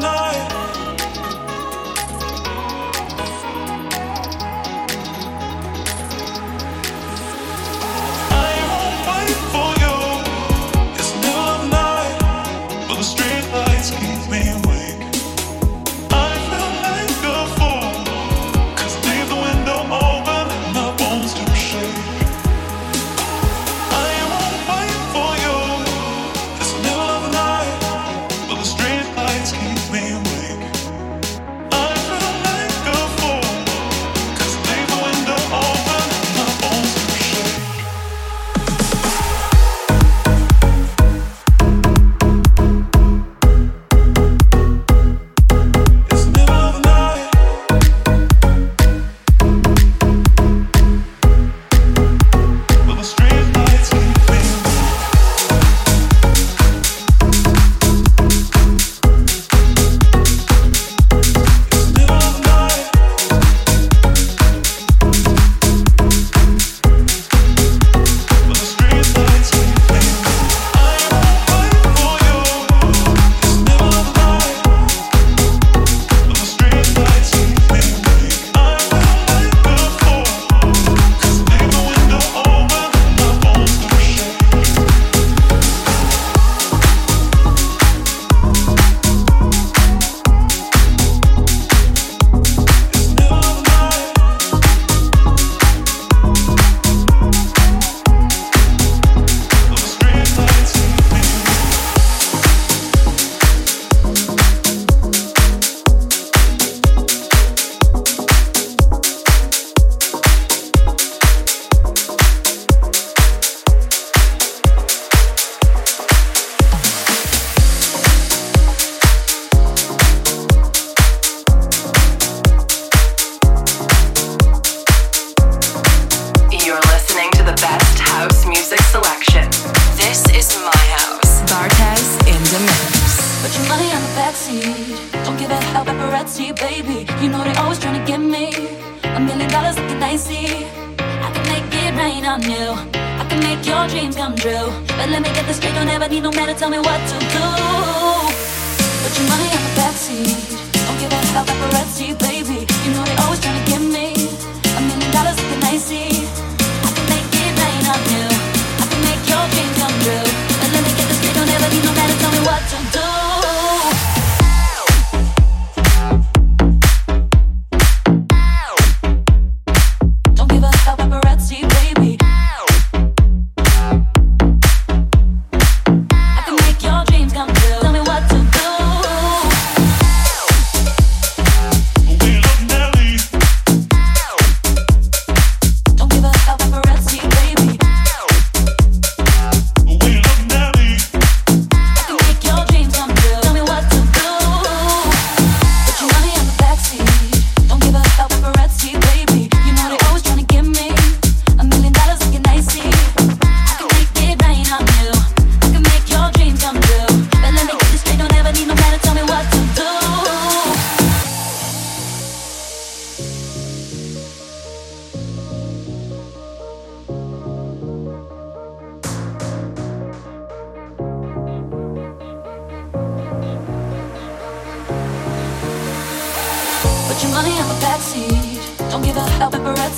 no.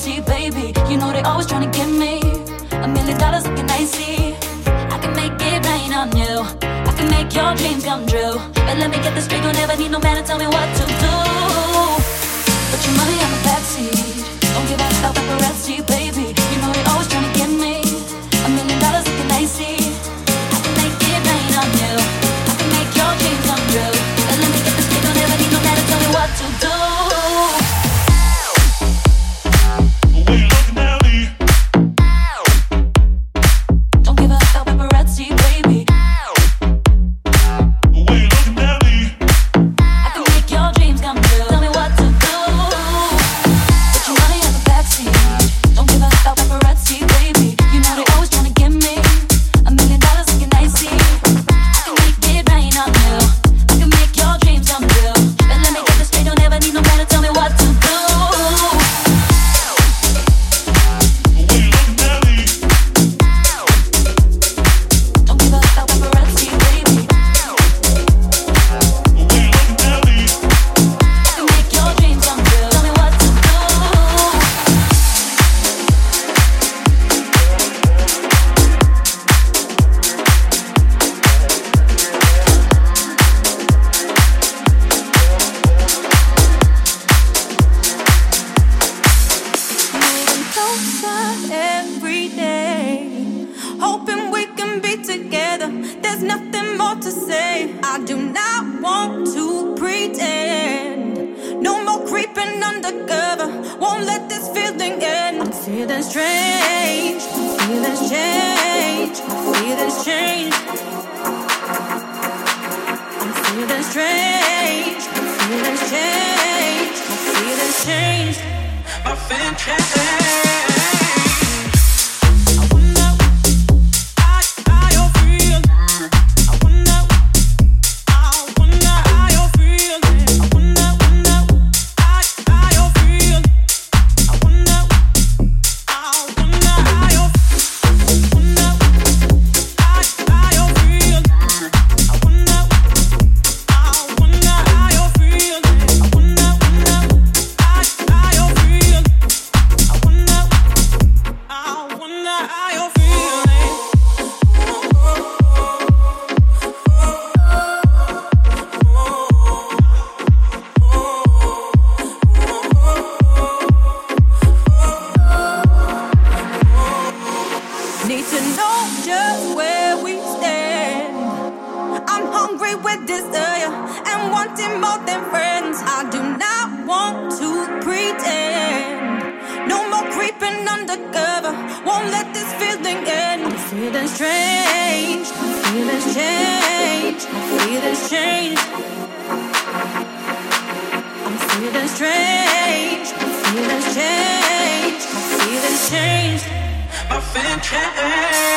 see, baby. You know they always trying to get me. A million dollars looking icy. I can make it rain on you. I can make your dreams come true. But let me get this straight. You'll never need no man to tell me what to do. Put your money on the backseat. Don't give a paparazzi, baby. closer every day. Hoping we can be together. There's nothing more to say. I do not want to pretend. No more creeping undercover. Won't let this feeling end. I'm feeling strange. Feelings change. Feelings change. I'm feeling strange. Feelings change. Feelings change. My and. couldn't change.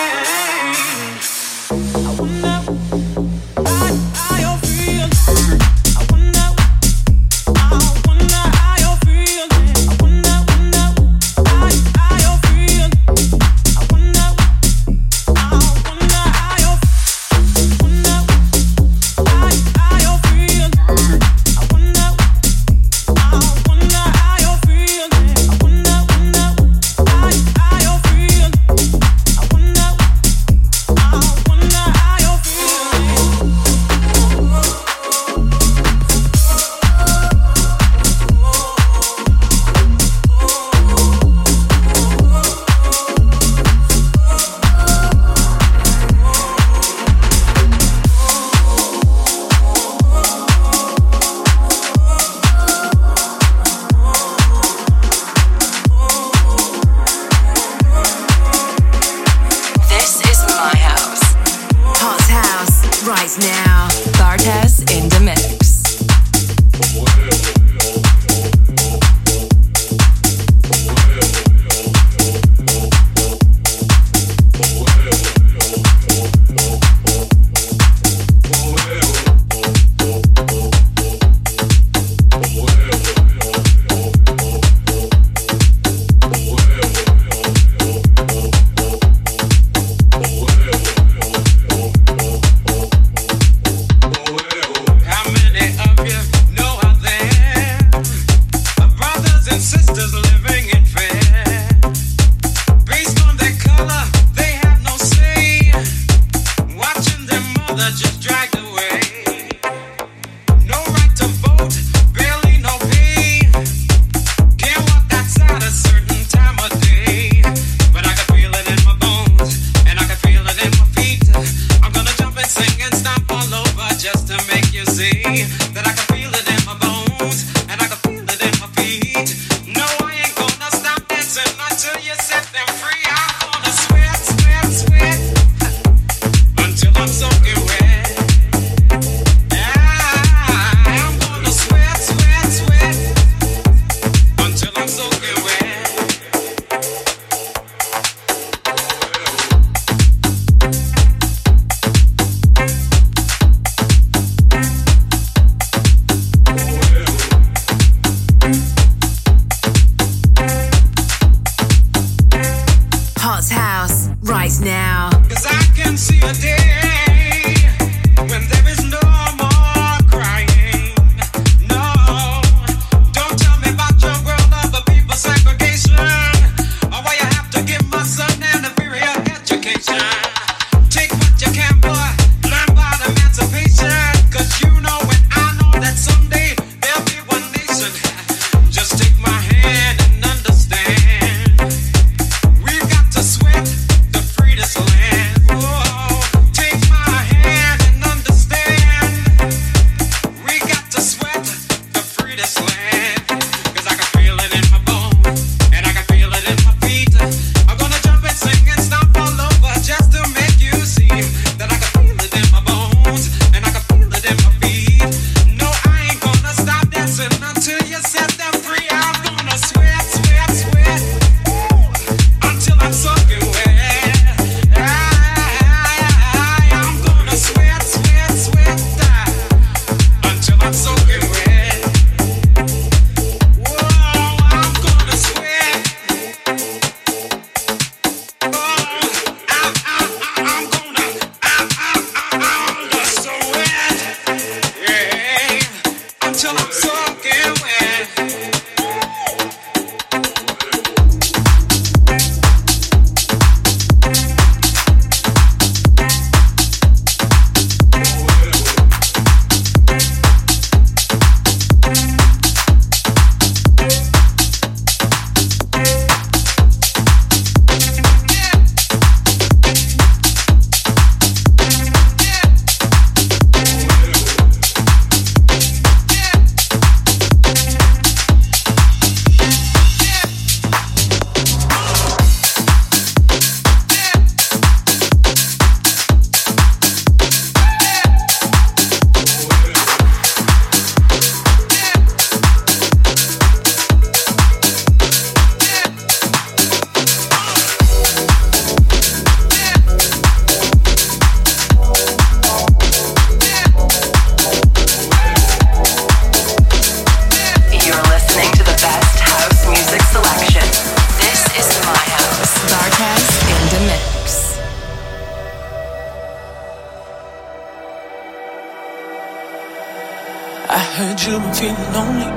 I heard you've been feeling lonely,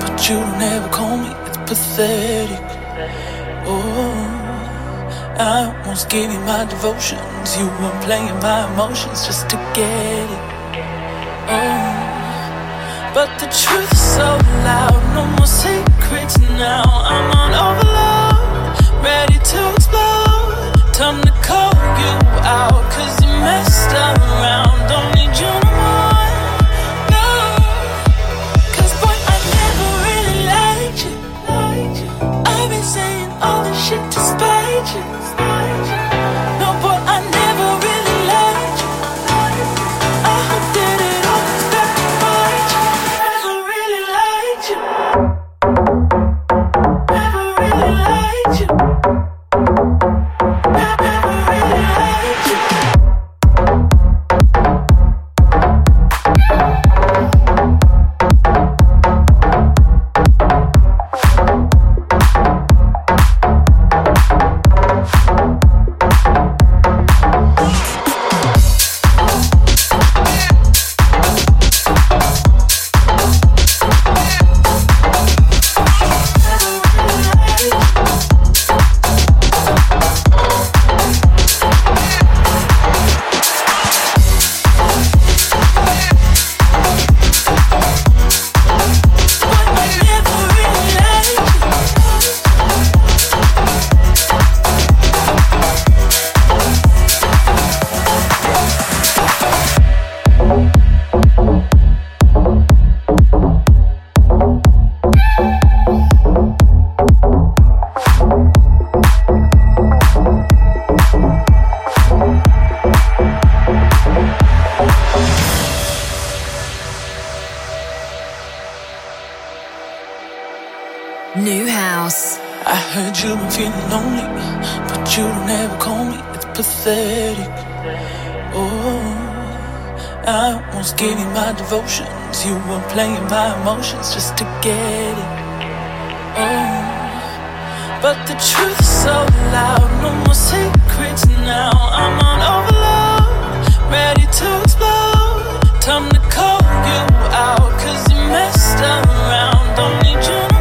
but you don't ever call me. It's pathetic. Oh, I almost gave you my devotions. You were playing my emotions just to get it. Oh, but the truth is so loud. No more secrets now. I'm on overload, ready to explode. Time to call you out, cause you messed around. Don't need you. 是 pathetic. Oh, I almost gave you my devotions. You were playing my emotions just to get it. Oh, but the truth is so loud. No more secrets now. I'm on overload, ready to explode. Time to call you out, cause you messed around. Don't need you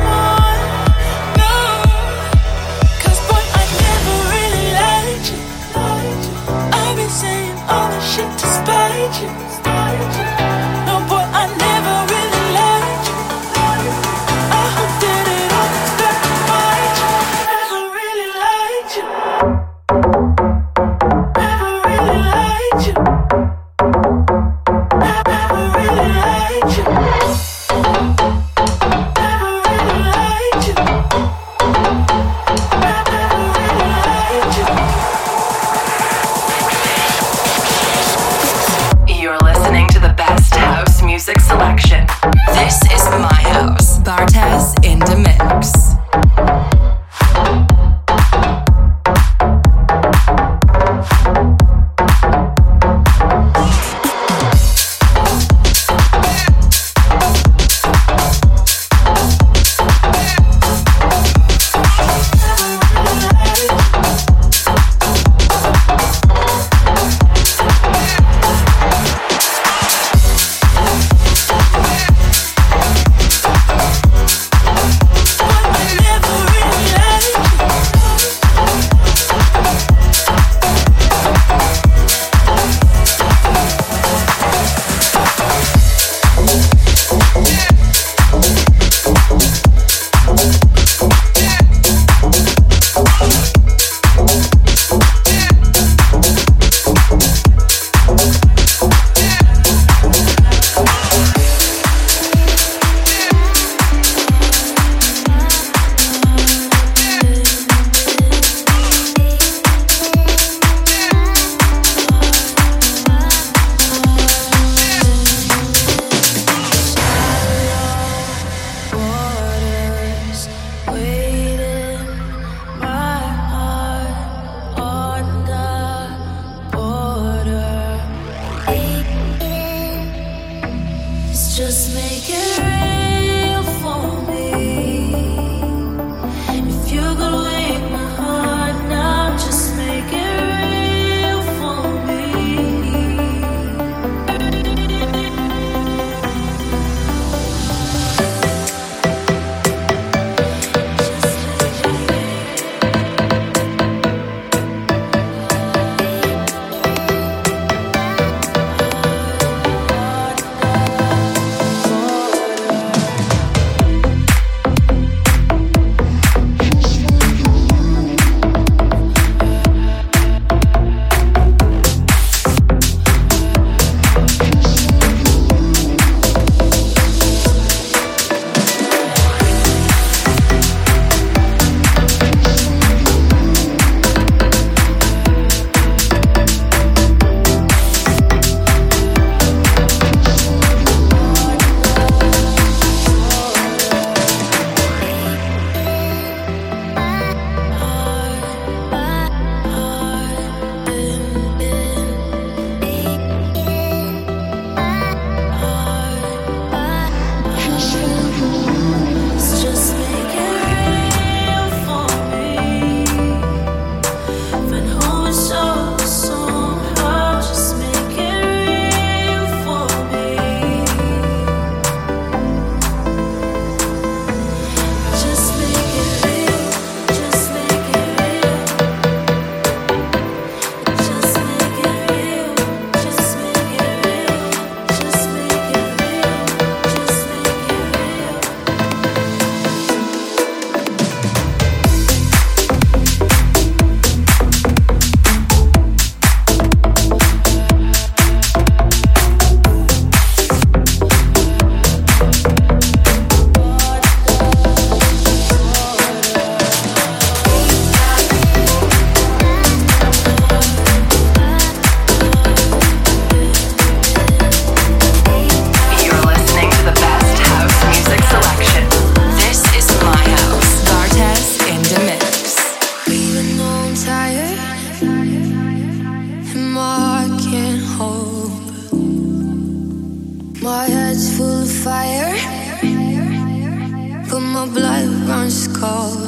My head's full of fire, but my blood runs cold.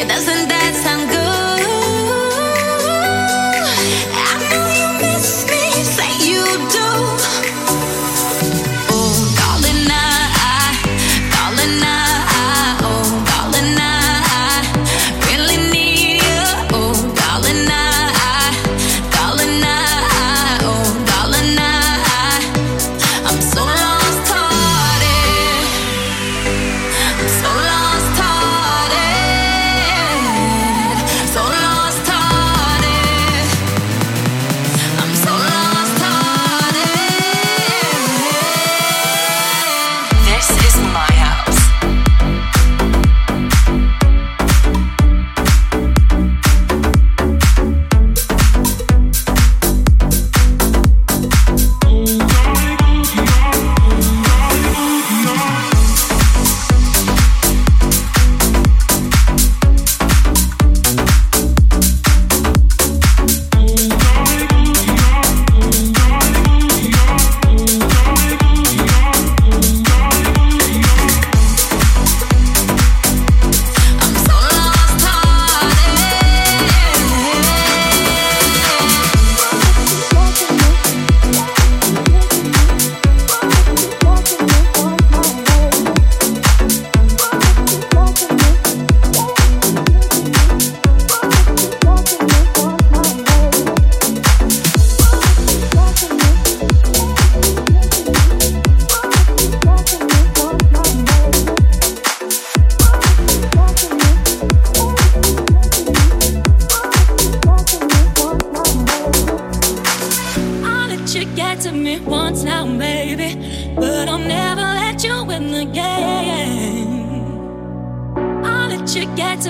It doesn't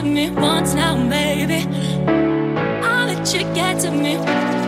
to me once now, baby, I'll let you get to me.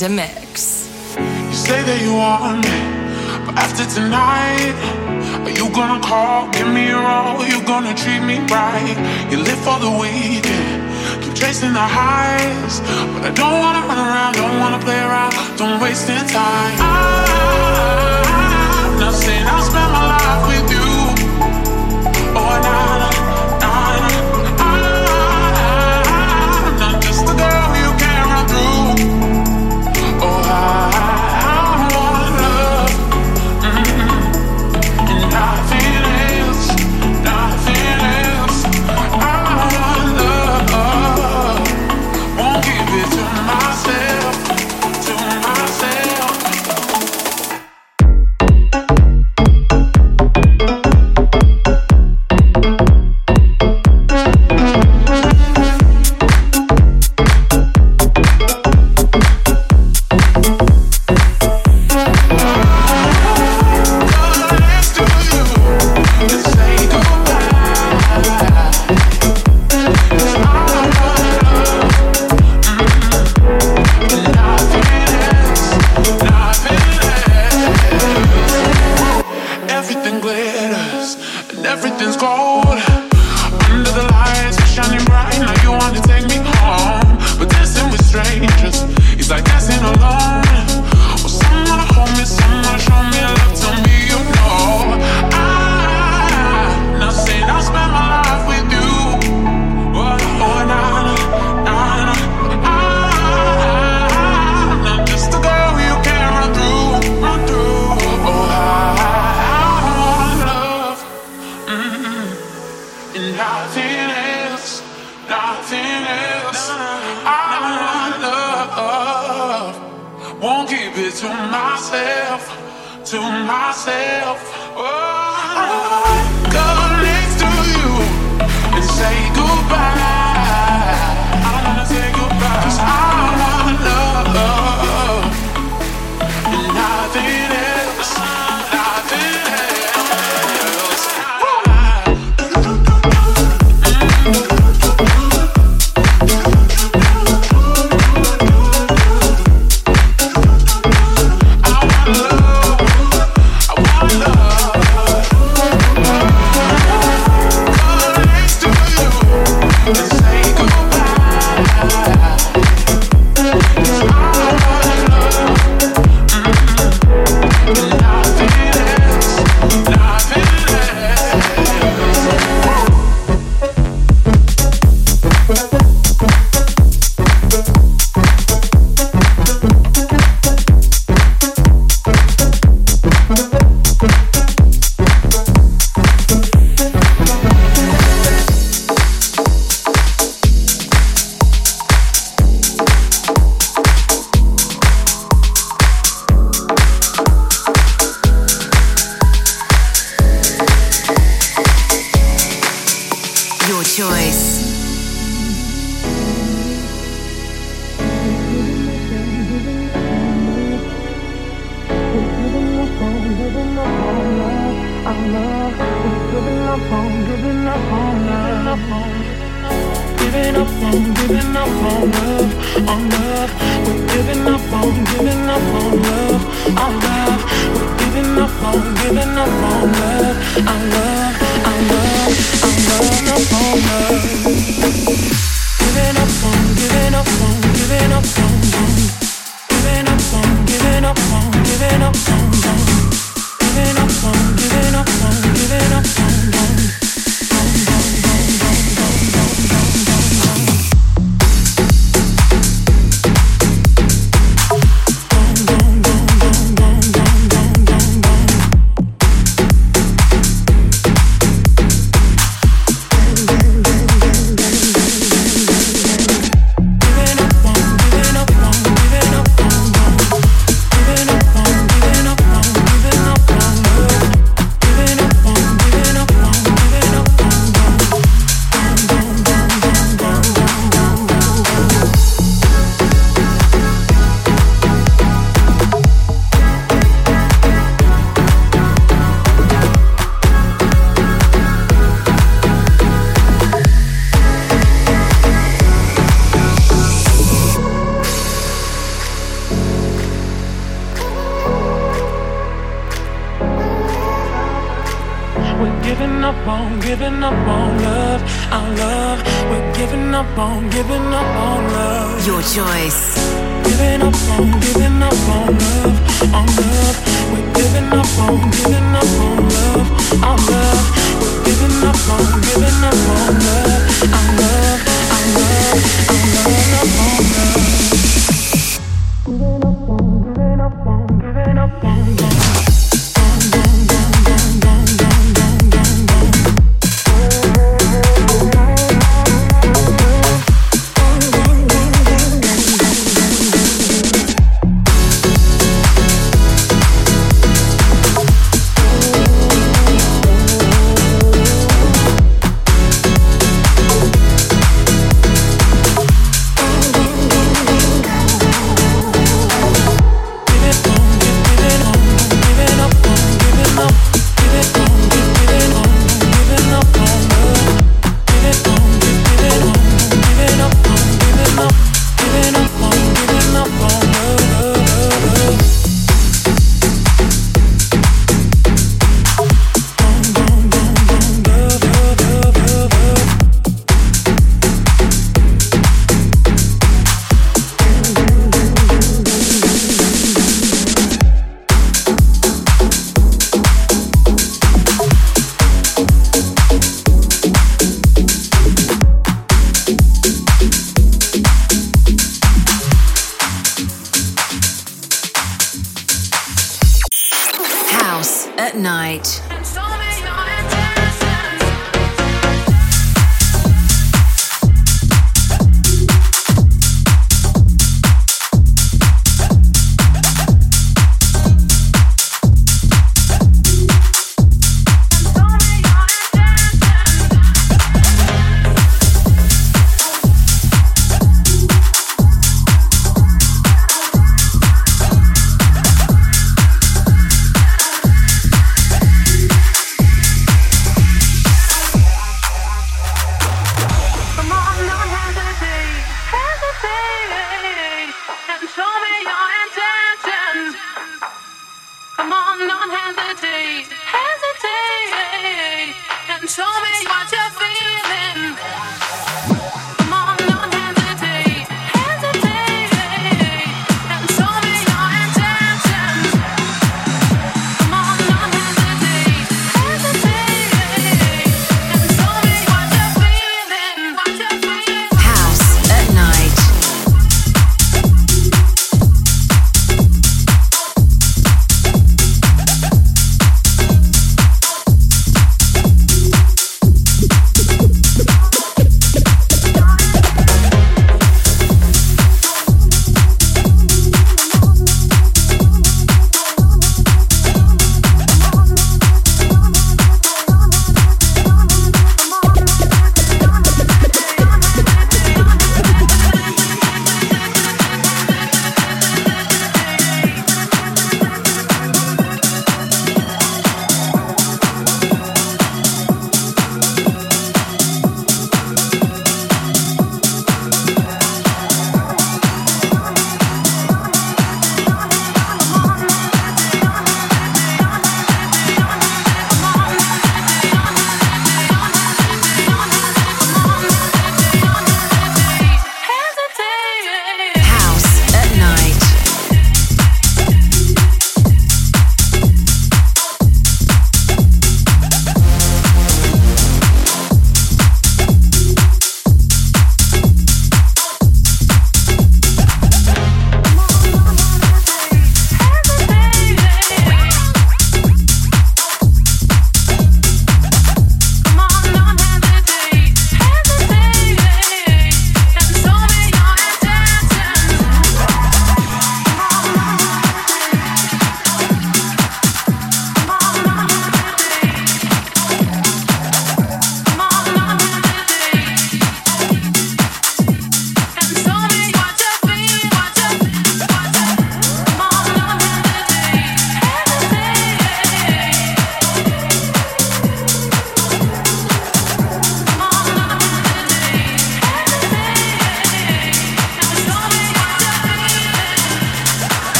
Agenda Mix. You say that you want me, but after tonight, are you gonna call, give me your all, you gonna treat me right? You live for the weekend, keep chasing the highs, but I don't wanna run around, don't wanna play around, don't waste your time.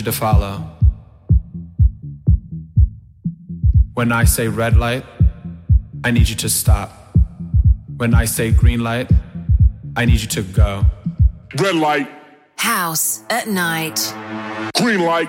You to follow. When I say red light, I need you to stop. When I say green light, I need you to go. Red light, House at night. green light.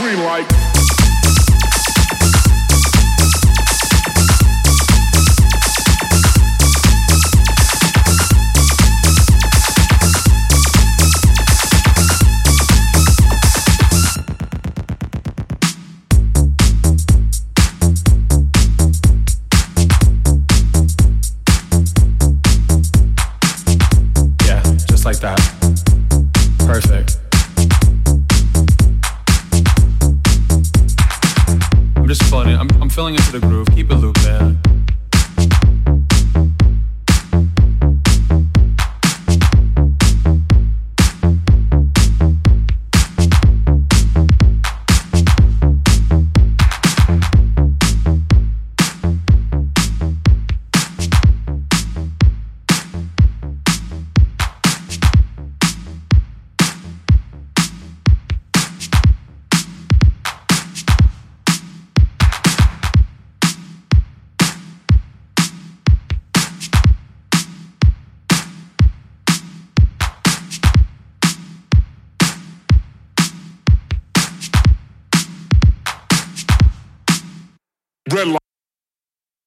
Green light,